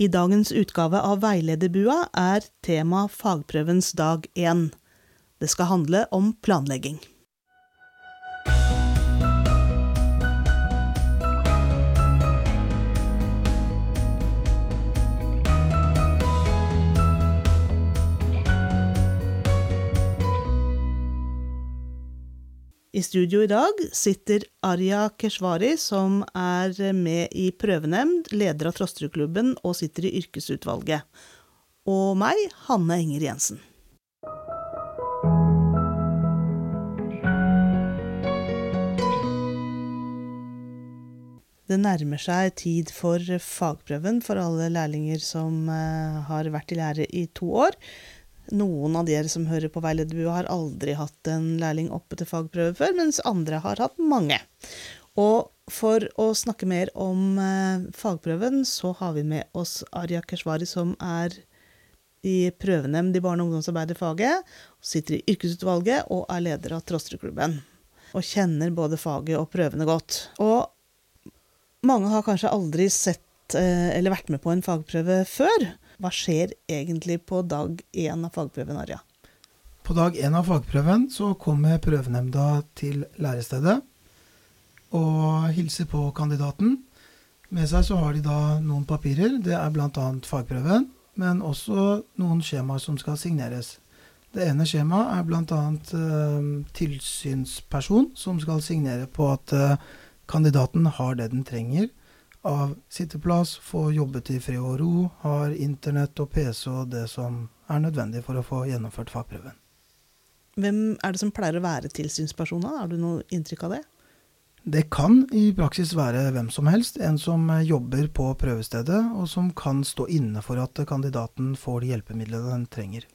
I dagens utgave av Veilederbua er tema fagprøvens dag én. Det skal handle om planlegging. I studio i dag sitter Arja Keshvari, som er med i prøvenemnd, leder av Trosterudklubben og sitter i yrkesutvalget. Og meg, Hanne Enger Jensen. Det nærmer seg tid for fagprøven for alle lærlinger som eh, har vært i lære i to år. Noen av dere som hører på Veilederbua, har aldri hatt en lærling oppe til fagprøve før, mens andre har hatt mange. Og for å snakke mer om eh, fagprøven, så har vi med oss Arya Keshvari, som er i prøvenemnd i barne- og ungdomsarbeiderfaget, sitter i yrkesutvalget og er leder av Trosterudklubben. Og kjenner både faget og prøvene godt. Og mange har kanskje aldri sett eh, eller vært med på en fagprøve før. Hva skjer egentlig på dag én av fagprøven, Arja? På dag én av fagprøven så kommer prøvenemnda til lærestedet og hilser på kandidaten. Med seg så har de da noen papirer. Det er bl.a. fagprøven, men også noen skjemaer som skal signeres. Det ene skjemaet er bl.a. Eh, tilsynsperson som skal signere på at eh, kandidaten har det den trenger av sitteplass, få jobbet i fred og ro, har internett og PC og det som er nødvendig for å få gjennomført fagprøven. Hvem er det som pleier å være tilsynspersoner? Har du noe inntrykk av det? Det kan i praksis være hvem som helst. En som jobber på prøvestedet, og som kan stå inne for at kandidaten får de hjelpemidlene den trenger.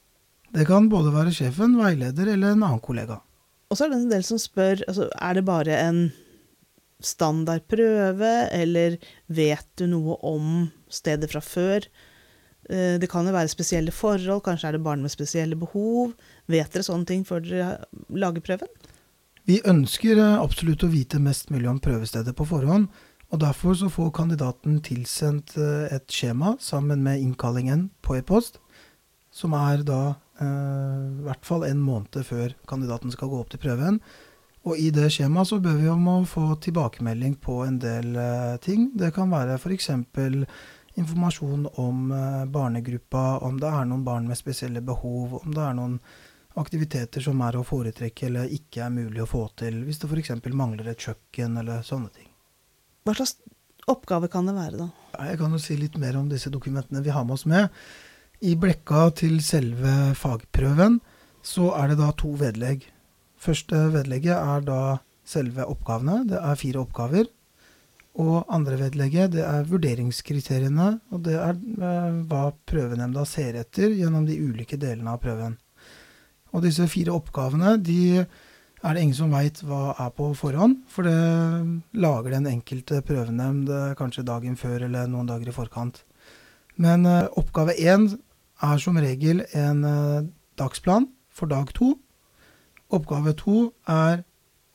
Det kan både være sjefen, veileder eller en annen kollega. Og så er det en del som spør altså, er det bare en standard prøve, eller vet du noe om stedet fra før? Eh, det kan jo være spesielle forhold, kanskje er det barn med spesielle behov. Vet dere sånne ting før dere lager prøven? Vi ønsker eh, absolutt å vite mest mulig om prøvestedet på forhånd. og Derfor så får kandidaten tilsendt eh, et skjema sammen med innkallingen på e-post, som er da i hvert fall en måned før kandidaten skal gå opp til prøven. Og i det skjemaet så bør vi om å få tilbakemelding på en del uh, ting. Det kan være f.eks. informasjon om uh, barnegruppa, om det er noen barn med spesielle behov, om det er noen aktiviteter som er å foretrekke eller ikke er mulig å få til, hvis det f.eks. mangler et kjøkken eller sånne ting. Hva slags oppgave kan det være, da? Jeg kan jo si litt mer om disse dokumentene vi har med oss med. I blekka til selve fagprøven så er det da to vedlegg. Første vedlegget er da selve oppgavene. Det er fire oppgaver. Og andre vedlegget det er vurderingskriteriene, og det er eh, hva prøvenemnda ser etter gjennom de ulike delene av prøven. Og disse fire oppgavene de er det ingen som veit hva er på forhånd, for det lager den enkelte prøvenemnd eh, kanskje dagen før eller noen dager i forkant. Men eh, oppgave én er som regel en dagsplan for dag to. Oppgave to er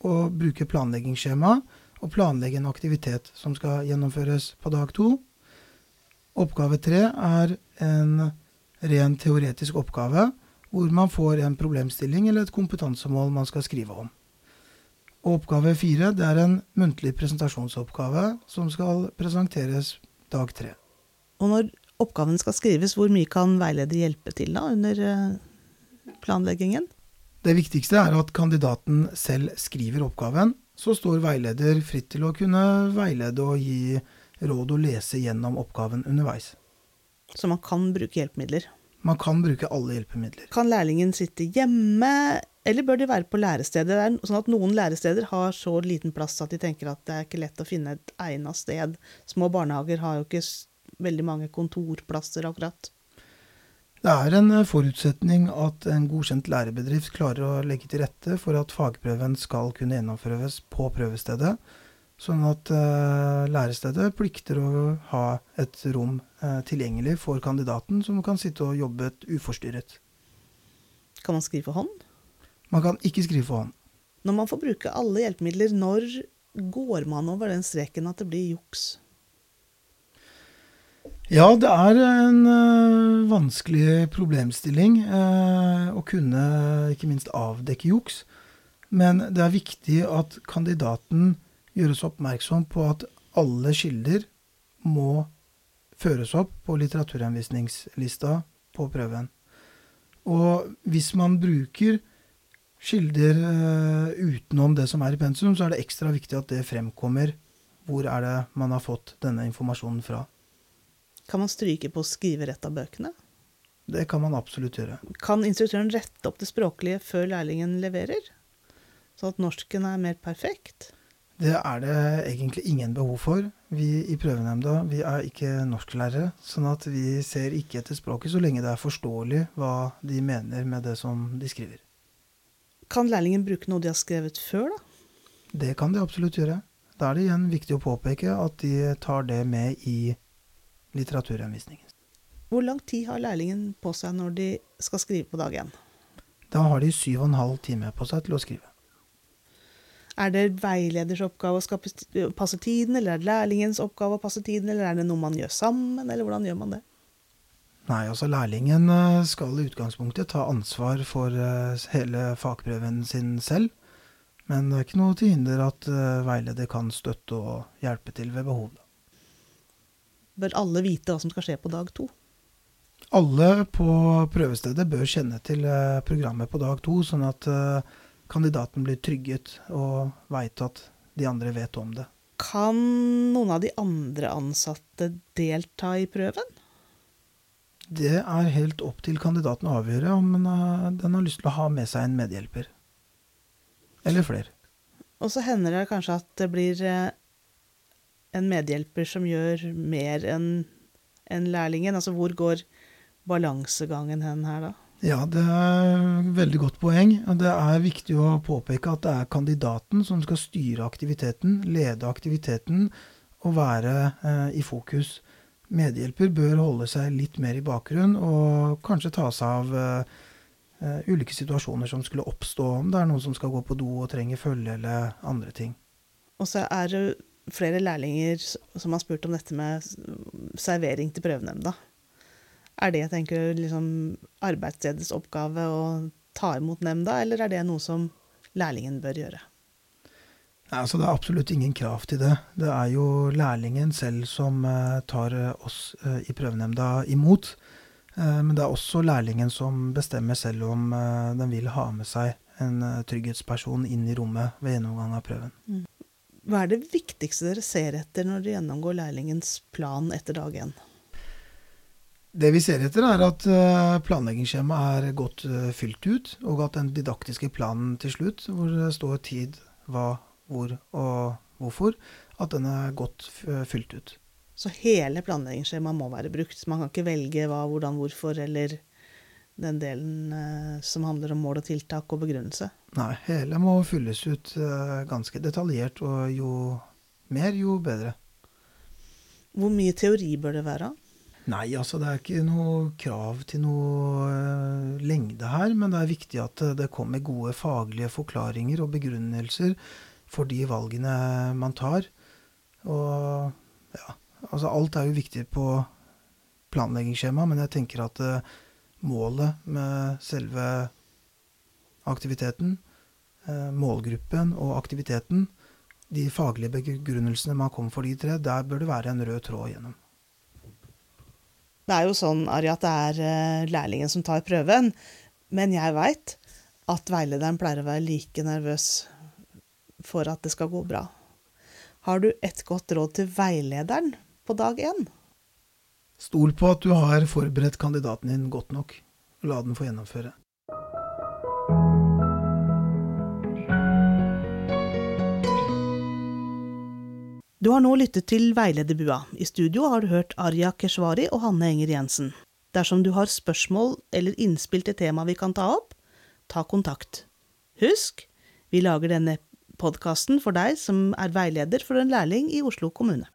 å bruke planleggingsskjema og planlegge en aktivitet som skal gjennomføres på dag to. Oppgave tre er en ren teoretisk oppgave hvor man får en problemstilling eller et kompetansemål man skal skrive om. Oppgave fire er en muntlig presentasjonsoppgave som skal presenteres dag tre. Og når oppgaven skal skrives, hvor mye kan veileder hjelpe til da under eh, planleggingen? Det viktigste er at kandidaten selv skriver oppgaven. Så står veileder fritt til å kunne veilede og gi råd og lese gjennom oppgaven underveis. Så man kan bruke hjelpemidler? Man kan bruke alle hjelpemidler. Kan lærlingen sitte hjemme, eller bør de være på lærestedet? Det er sånn at Noen læresteder har så liten plass at de tenker at det er ikke lett å finne et egnet sted. Små barnehager har jo ikke veldig mange kontorplasser, akkurat. Det er en eh, forutsetning at en godkjent lærebedrift klarer å legge til rette for at fagprøven skal kunne gjennomføres på prøvestedet, sånn at uh, lærestedet plikter å ha et rom uh, tilgjengelig for kandidaten, som kan sitte og jobbe uforstyrret. Kan man skrive for hånd? Man kan ikke skrive for hånd. Når man får bruke alle hjelpemidler, når går man over den streken at det blir juks? Ja, det er en uh, vanskelig problemstilling uh, å kunne ikke minst avdekke juks. Men det er viktig at kandidaten gjøres oppmerksom på at alle kilder må føres opp på litteraturhenvisningslista på prøven. Og hvis man bruker kilder uh, utenom det som er i pensum, så er det ekstra viktig at det fremkommer hvor er det man har fått denne informasjonen fra. Kan man stryke på skriverett av bøkene? Det kan man absolutt gjøre. Kan instruktøren rette opp det språklige før lærlingen leverer? Sånn at norsken er mer perfekt? Det er det egentlig ingen behov for. Vi i prøvenemnda vi er ikke norsklærere, sånn at vi ser ikke etter språket så lenge det er forståelig hva de mener med det som de skriver. Kan lærlingen bruke noe de har skrevet før, da? Det kan de absolutt gjøre. Da er det igjen viktig å påpeke at de tar det med i litteraturhenvisningen. Hvor lang tid har lærlingen på seg når de skal skrive på dag én? Da har de syv og en halv time på seg til å skrive. Er det veileders oppgave å skape, passe tiden, eller er det lærlingens oppgave å passe tiden, eller er det noe man gjør sammen, eller hvordan gjør man det? Nei, altså lærlingen eh, skal i utgangspunktet ta ansvar for eh, hele fagprøven sin selv. Men det er ikke noe til hinder at eh, veileder kan støtte og hjelpe til ved behov. Bør alle vite hva som skal skje på dag to? Alle på prøvestedet bør kjenne til programmet på dag to, sånn at kandidaten blir trygget og veit at de andre vet om det. Kan noen av de andre ansatte delta i prøven? Det er helt opp til kandidaten å avgjøre om den har lyst til å ha med seg en medhjelper. Eller flere. Og så hender det kanskje at det blir en medhjelper som gjør mer enn en lærlingen. Altså hvor går balansegangen hen her, da? Ja, det er et veldig godt poeng. Det er viktig å påpeke at det er kandidaten som skal styre aktiviteten, lede aktiviteten og være eh, i fokus. Medhjelper bør holde seg litt mer i bakgrunn og kanskje ta seg av eh, ulike situasjoner som skulle oppstå, om det er noen som skal gå på do og trenger følge eller andre ting. Og så er det flere lærlinger som har spurt om dette med servering til prøvenemnda. Er det tenker liksom, arbeidsstedets oppgave å ta imot nemnda, eller er det noe som lærlingen bør gjøre? Altså, det er absolutt ingen krav til det. Det er jo lærlingen selv som uh, tar uh, oss uh, i prøvenemnda imot. men det er også lærlingen som bestemmer selv om den vil ha med seg en trygghetsperson inn i rommet ved gjennomgang av prøven. Mm. Hva er det viktigste dere ser etter når dere gjennomgår lærlingens plan etter dag én? Det vi ser etter, er at eh, planleggingsskjemaet er godt eh, fylt ut, og at den didaktiske planen til slutt, hvor det står tid, hva, hvor og hvorfor, at den er godt eh, fylt ut. Så hele planleggingsskjemaet må være brukt? Man kan ikke velge hva, hvordan, hvorfor, eller den delen som handler om mål og tiltak og begrunnelse? Nei, hele må fylles ut ganske detaljert, og jo mer, jo bedre. Hvor mye teori bør det være? Nei, altså det er ikke noe krav til noe uh, lengde her. Men det er viktig at det kommer gode faglige forklaringer og begrunnelser for de valgene man tar. Og ja, altså alt er jo viktig på planleggingsskjema, men jeg tenker at uh, målet med selve aktiviteten, uh, målgruppen og aktiviteten, de faglige begrunnelsene man kommer for de tre, der bør det være en rød tråd gjennom. Det er jo sånn, Ari, at det er eh, lærlingen som tar prøven. Men jeg veit at veilederen pleier å være like nervøs for at det skal gå bra. Har du et godt råd til veilederen på dag én? Stol på at du har forberedt kandidaten din godt nok. La den få gjennomføre. Du har nå lyttet til Veilederbua. I studio har du hørt Arja Keshvari og Hanne Enger Jensen. Dersom du har spørsmål eller innspill til tema vi kan ta opp, ta kontakt. Husk, vi lager denne podkasten for deg som er veileder for en lærling i Oslo kommune.